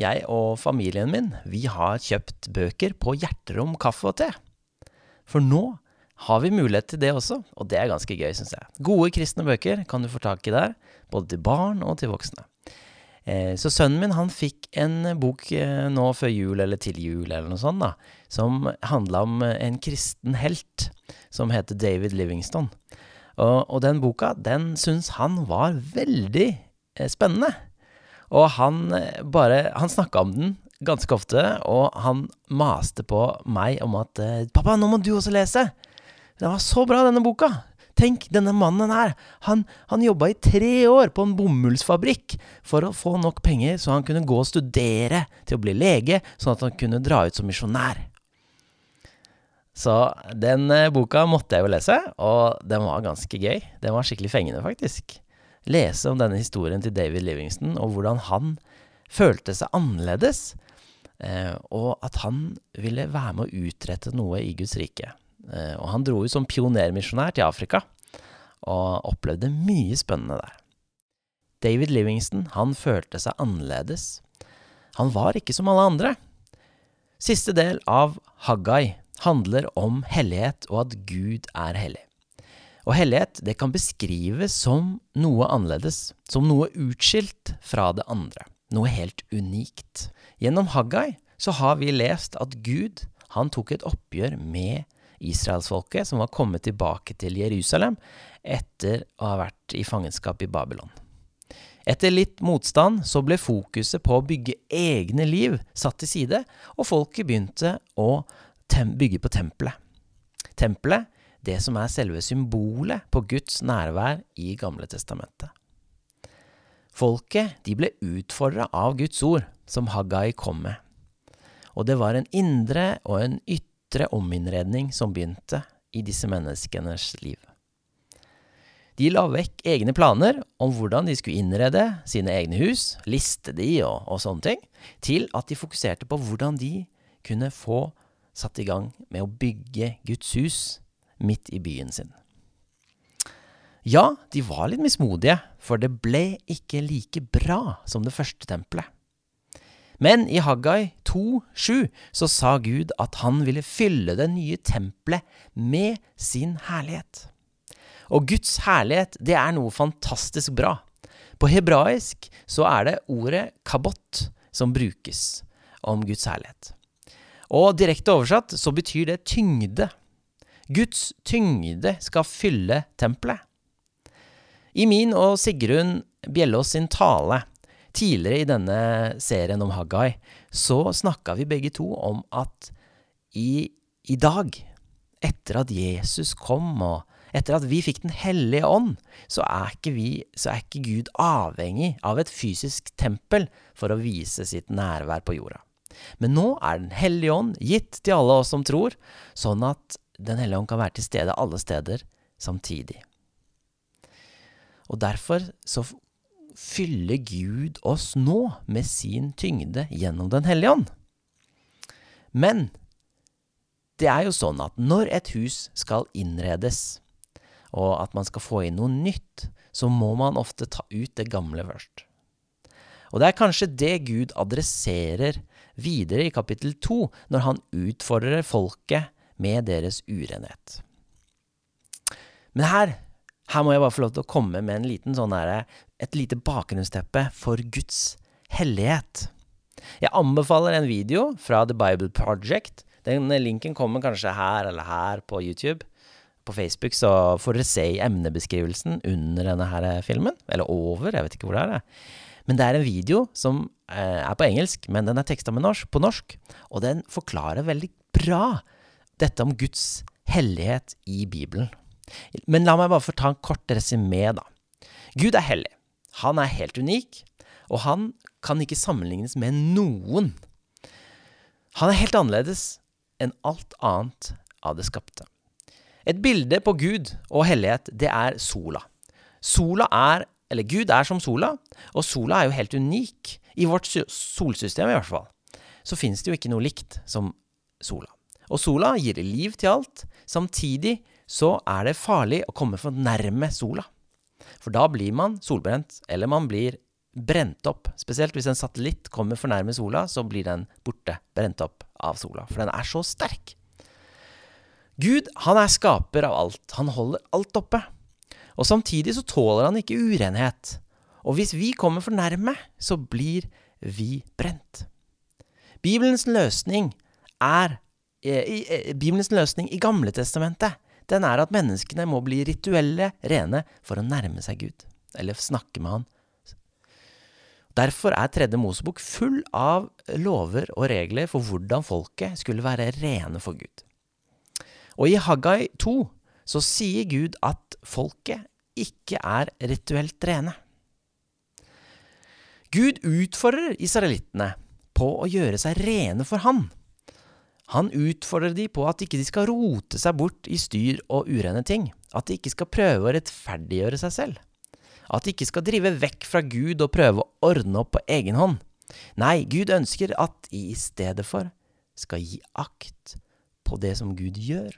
jeg og familien min, vi har kjøpt bøker på Hjerterom kaffe og te. For nå har vi mulighet til det også, og det er ganske gøy, syns jeg. Gode kristne bøker kan du få tak i der, både til barn og til voksne. Eh, så sønnen min han fikk en bok eh, nå før jul, eller til jul, eller noe sånt, da, som handla om en kristen helt som heter David Livingstone. Og, og den boka, den syns han var veldig eh, spennende. Og han eh, bare Han snakka om den ganske ofte, og han maste på meg om at eh, 'Pappa, nå må du også lese!' Den var så bra, denne boka! Tenk, denne mannen her, han, han jobba i tre år på en bomullsfabrikk for å få nok penger så han kunne gå og studere til å bli lege, sånn at han kunne dra ut som misjonær. Så den eh, boka måtte jeg jo lese, og den var ganske gøy. Den var skikkelig fengende, faktisk lese om denne historien til David Livingston, og hvordan han følte seg annerledes, eh, og at han ville være med å utrette noe i Guds rike. Eh, og han dro jo som pionermisjonær til Afrika, og opplevde mye spennende der. David Livingston, han følte seg annerledes. Han var ikke som alle andre. Siste del av Haggai handler om hellighet og at Gud er hellig. Og hellighet det kan beskrives som noe annerledes, som noe utskilt fra det andre. Noe helt unikt. Gjennom Haggai så har vi lest at Gud han tok et oppgjør med israelsfolket som var kommet tilbake til Jerusalem etter å ha vært i fangenskap i Babylon. Etter litt motstand så ble fokuset på å bygge egne liv satt til side, og folket begynte å bygge på tempelet. Tempelet det som er selve symbolet på Guds nærvær i Gamle testamentet. Folket ble utfordra av Guds ord, som Haggai kom med. Og det var en indre og en ytre ominnredning som begynte i disse menneskenes liv. De la vekk egne planer om hvordan de skulle innrede sine egne hus, liste de og, og sånne ting, til at de fokuserte på hvordan de kunne få satt i gang med å bygge Guds hus midt i byen sin. Ja, de var litt mismodige, for det ble ikke like bra som det første tempelet. Men i Haggai 2,7 så sa Gud at han ville fylle det nye tempelet med sin herlighet. Og Guds herlighet, det er noe fantastisk bra. På hebraisk så er det ordet kabot som brukes om Guds herlighet. Og direkte oversatt så betyr det tyngde. Guds tyngde skal fylle tempelet. I min og Sigrun Bjellås sin tale tidligere i denne serien om Haggai, så snakka vi begge to om at i, i dag, etter at Jesus kom, og etter at vi fikk Den hellige ånd, så er, ikke vi, så er ikke Gud avhengig av et fysisk tempel for å vise sitt nærvær på jorda. Men nå er Den hellige ånd gitt til alle oss som tror, sånn at den hellige ånd kan være til stede alle steder samtidig. Og derfor så fyller Gud oss nå med sin tyngde gjennom Den hellige ånd. Men det er jo sånn at når et hus skal innredes, og at man skal få inn noe nytt, så må man ofte ta ut det gamle først. Og det er kanskje det Gud adresserer videre i kapittel to, når han utfordrer folket med deres urenhet. Men her, her må jeg bare få lov til å komme med en liten sånn her, et lite bakgrunnsteppe for Guds hellighet. Jeg anbefaler en video fra The Bible Project. Den linken kommer kanskje her eller her på YouTube. På Facebook så får dere se i emnebeskrivelsen under denne her filmen. Eller over, jeg vet ikke hvor det er. Men det er en video som eh, er på engelsk, men den er teksta på norsk. Og den forklarer veldig bra dette om Guds hellighet i Bibelen. Men la meg bare få ta en kort resymé, da. Gud er hellig. Han er helt unik, og han kan ikke sammenlignes med noen. Han er helt annerledes enn alt annet av det skapte. Et bilde på Gud og hellighet, det er sola. Sola er, eller Gud er som sola, og sola er jo helt unik. I vårt solsystem i hvert fall. Så finnes det jo ikke noe likt som sola. Og sola gir liv til alt. Samtidig så er det farlig å komme for nærme sola. For da blir man solbrent, eller man blir brent opp. Spesielt hvis en satellitt kommer for nærme sola, så blir den borte, brent opp av sola. For den er så sterk. Gud, han er skaper av alt. Han holder alt oppe. Og samtidig så tåler han ikke urenhet. Og hvis vi kommer for nærme, så blir vi brent. Bibelens løsning er Bibelens løsning i Gamle Testamentet den er at menneskene må bli rituelle rene for å nærme seg Gud, eller snakke med Han. Derfor er Tredje Mosebok full av lover og regler for hvordan folket skulle være rene for Gud. Og i Haggai 2 så sier Gud at folket ikke er rituelt rene. Gud utfordrer israelittene på å gjøre seg rene for Han. Han utfordrer de på at ikke de skal rote seg bort i styr og urene ting, at de ikke skal prøve å rettferdiggjøre seg selv, at de ikke skal drive vekk fra Gud og prøve å ordne opp på egen hånd. Nei, Gud ønsker at de i stedet for skal gi akt på det som Gud gjør,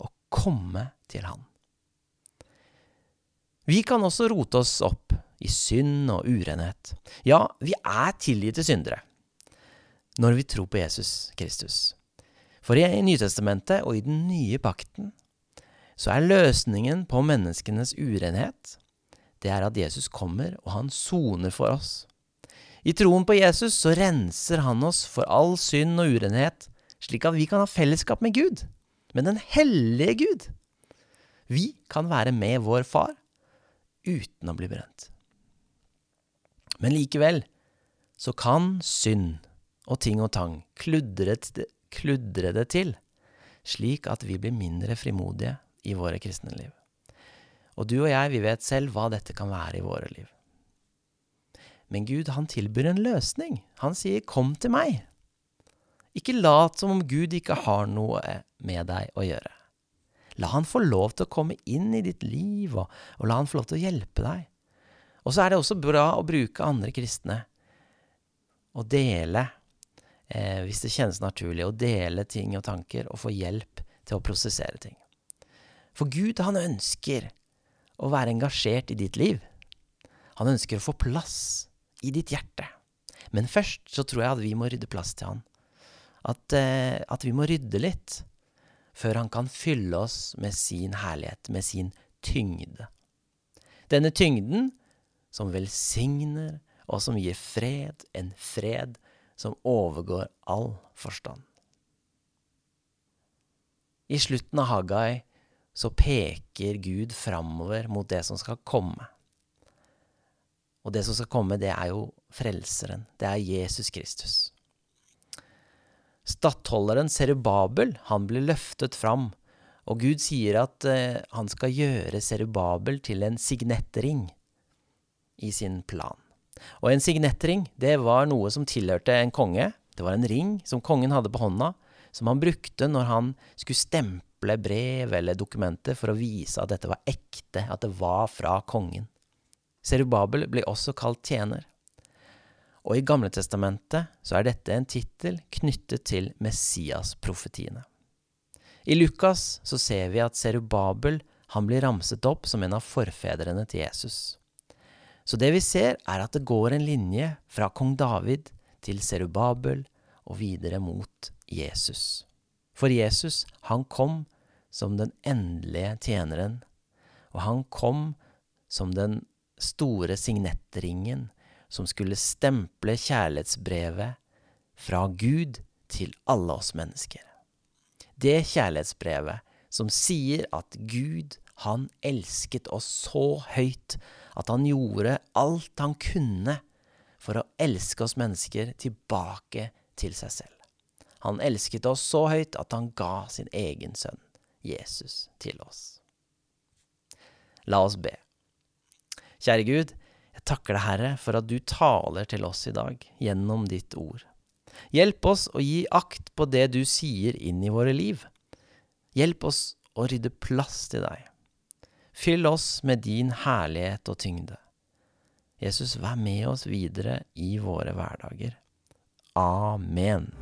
og komme til Han. Vi kan også rote oss opp i synd og urenhet. Ja, vi er tilgitte syndere når vi tror på Jesus Kristus. For i Nytestamentet og i den nye pakten så er løsningen på menneskenes urenhet det er at Jesus kommer, og han soner for oss. I troen på Jesus så renser han oss for all synd og urenhet, slik at vi kan ha fellesskap med Gud, med den hellige Gud. Vi kan være med vår far uten å bli brent. Men likevel så kan synd og ting og tang kludre kludre det til, slik at vi blir mindre frimodige i våre kristne liv. Og du og jeg, vi vet selv hva dette kan være i våre liv. Men Gud, han tilbyr en løsning. Han sier 'kom til meg'. Ikke lat som om Gud ikke har noe med deg å gjøre. La han få lov til å komme inn i ditt liv, og, og la han få lov til å hjelpe deg. Og så er det også bra å bruke andre kristne og dele eh, hvis det kjennes naturlig, å dele ting og tanker og få hjelp til å prosessere ting. For Gud, han ønsker å være engasjert i ditt liv. Han ønsker å få plass i ditt hjerte. Men først så tror jeg at vi må rydde plass til han. At, eh, at vi må rydde litt før han kan fylle oss med sin herlighet, med sin tyngde. Denne tyngden som velsigner og som gir fred, en fred som overgår all forstand. I slutten av Haggai så peker Gud framover mot det som skal komme. Og det som skal komme, det er jo Frelseren. Det er Jesus Kristus. Stattholderen Serubabel, han blir løftet fram, og Gud sier at uh, han skal gjøre Serubabel til en signettring i sin plan. Og en signettring, det var noe som tilhørte en konge. Det var en ring som kongen hadde på hånda, som han brukte når han skulle stemple brev eller dokumenter for å vise at dette var ekte, at det var fra kongen. Serubabel blir også kalt tjener. Og i Gamletestamentet så er dette en tittel knyttet til Messias-profetiene. I Lukas så ser vi at Serubabel han blir ramset opp som en av forfedrene til Jesus. Så det vi ser, er at det går en linje fra kong David til Serubabel og videre mot Jesus. For Jesus, han kom som den endelige tjeneren, og han kom som den store signettringen som skulle stemple kjærlighetsbrevet fra Gud til alle oss mennesker. Det kjærlighetsbrevet som sier at Gud, han elsket oss så høyt at han gjorde alt han kunne for å elske oss mennesker tilbake til seg selv. Han elsket oss så høyt at han ga sin egen sønn, Jesus, til oss. La oss be. Kjære Gud, jeg takker deg, Herre, for at du taler til oss i dag gjennom ditt ord. Hjelp oss å gi akt på det du sier inn i våre liv. Hjelp oss å rydde plass til deg. Fyll oss med din herlighet og tyngde. Jesus, vær med oss videre i våre hverdager. Amen.